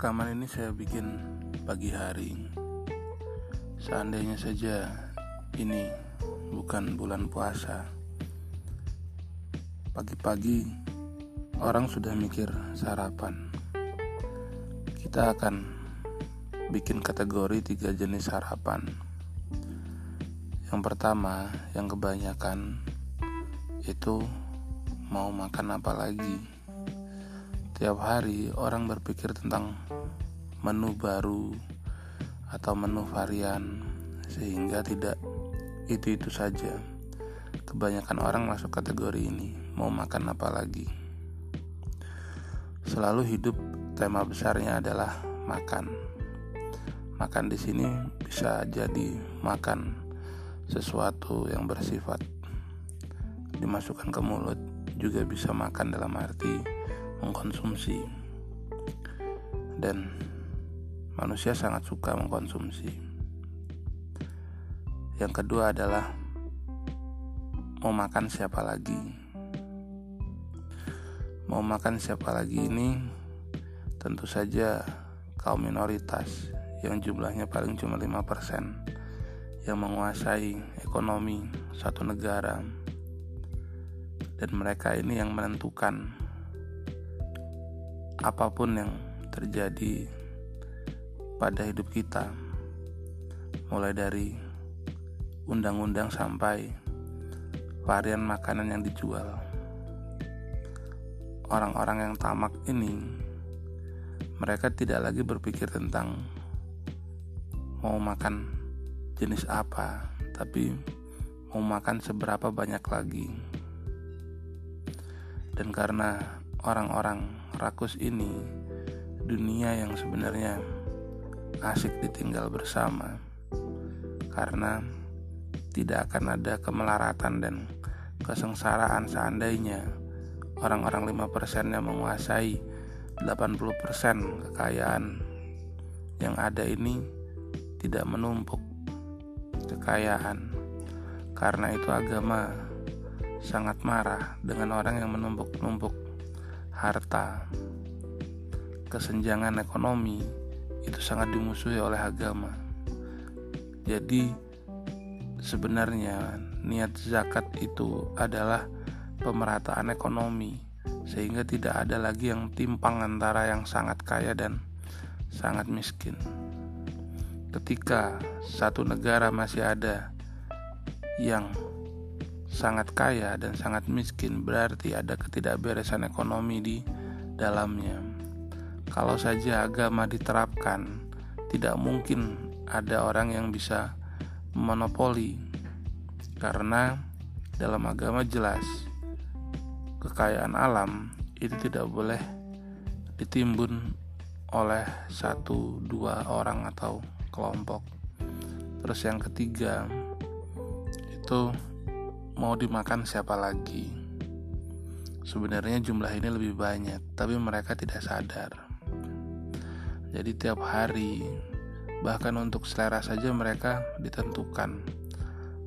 Rekaman ini saya bikin pagi hari. Seandainya saja ini bukan bulan puasa. Pagi-pagi orang sudah mikir sarapan. Kita akan bikin kategori tiga jenis sarapan. Yang pertama, yang kebanyakan itu mau makan apa lagi Tiap hari orang berpikir tentang menu baru atau menu varian sehingga tidak itu-itu saja. Kebanyakan orang masuk kategori ini, mau makan apa lagi. Selalu hidup tema besarnya adalah makan. Makan di sini bisa jadi makan sesuatu yang bersifat dimasukkan ke mulut, juga bisa makan dalam arti mengkonsumsi dan manusia sangat suka mengkonsumsi. Yang kedua adalah mau makan siapa lagi. Mau makan siapa lagi ini tentu saja kaum minoritas yang jumlahnya paling cuma 5% yang menguasai ekonomi satu negara dan mereka ini yang menentukan apa pun yang terjadi pada hidup kita, mulai dari undang-undang sampai varian makanan yang dijual. Orang-orang yang tamak ini, mereka tidak lagi berpikir tentang mau makan jenis apa, tapi mau makan seberapa banyak lagi. Dan karena orang-orang rakus ini dunia yang sebenarnya asik ditinggal bersama karena tidak akan ada kemelaratan dan kesengsaraan seandainya orang-orang 5% yang menguasai 80% kekayaan yang ada ini tidak menumpuk kekayaan. Karena itu agama sangat marah dengan orang yang menumpuk-numpuk harta, kesenjangan ekonomi itu sangat dimusuhi oleh agama. Jadi sebenarnya niat zakat itu adalah pemerataan ekonomi sehingga tidak ada lagi yang timpang antara yang sangat kaya dan sangat miskin. Ketika satu negara masih ada yang sangat kaya dan sangat miskin berarti ada ketidakberesan ekonomi di dalamnya. Kalau saja agama diterapkan, tidak mungkin ada orang yang bisa monopoli karena dalam agama jelas kekayaan alam itu tidak boleh ditimbun oleh satu dua orang atau kelompok. Terus yang ketiga itu mau dimakan siapa lagi. Sebenarnya jumlah ini lebih banyak, tapi mereka tidak sadar. Jadi tiap hari, bahkan untuk selera saja mereka ditentukan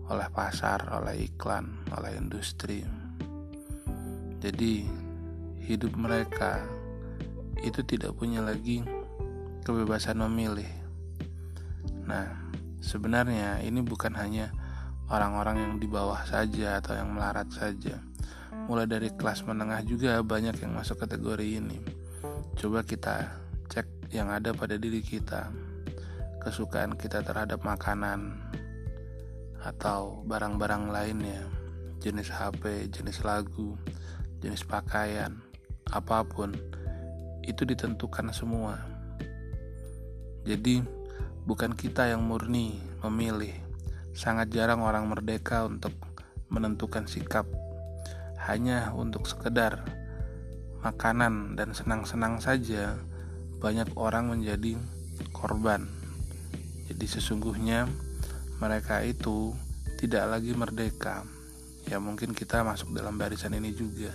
oleh pasar, oleh iklan, oleh industri. Jadi hidup mereka itu tidak punya lagi kebebasan memilih. Nah, sebenarnya ini bukan hanya orang-orang yang di bawah saja atau yang melarat saja. Mulai dari kelas menengah juga banyak yang masuk kategori ini. Coba kita cek yang ada pada diri kita. Kesukaan kita terhadap makanan atau barang-barang lainnya, jenis HP, jenis lagu, jenis pakaian, apa pun itu ditentukan semua. Jadi, bukan kita yang murni memilih, Sangat jarang orang merdeka untuk menentukan sikap hanya untuk sekedar makanan dan senang-senang saja banyak orang menjadi korban. Jadi sesungguhnya mereka itu tidak lagi merdeka. Ya mungkin kita masuk dalam barisan ini juga.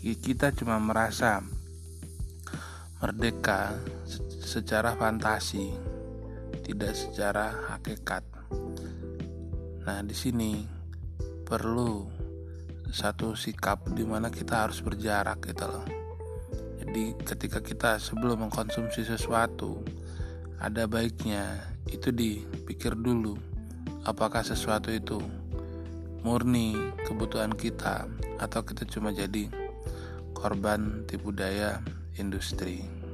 Kita cuma merasa merdeka secara fantasi, tidak secara hakikat. Nah, di sini perlu satu sikap di mana kita harus berjarak gitu loh. Jadi ketika kita sebelum mengkonsumsi sesuatu ada baiknya itu dipikir dulu apakah sesuatu itu murni kebutuhan kita atau kita cuma jadi korban tipu daya industri.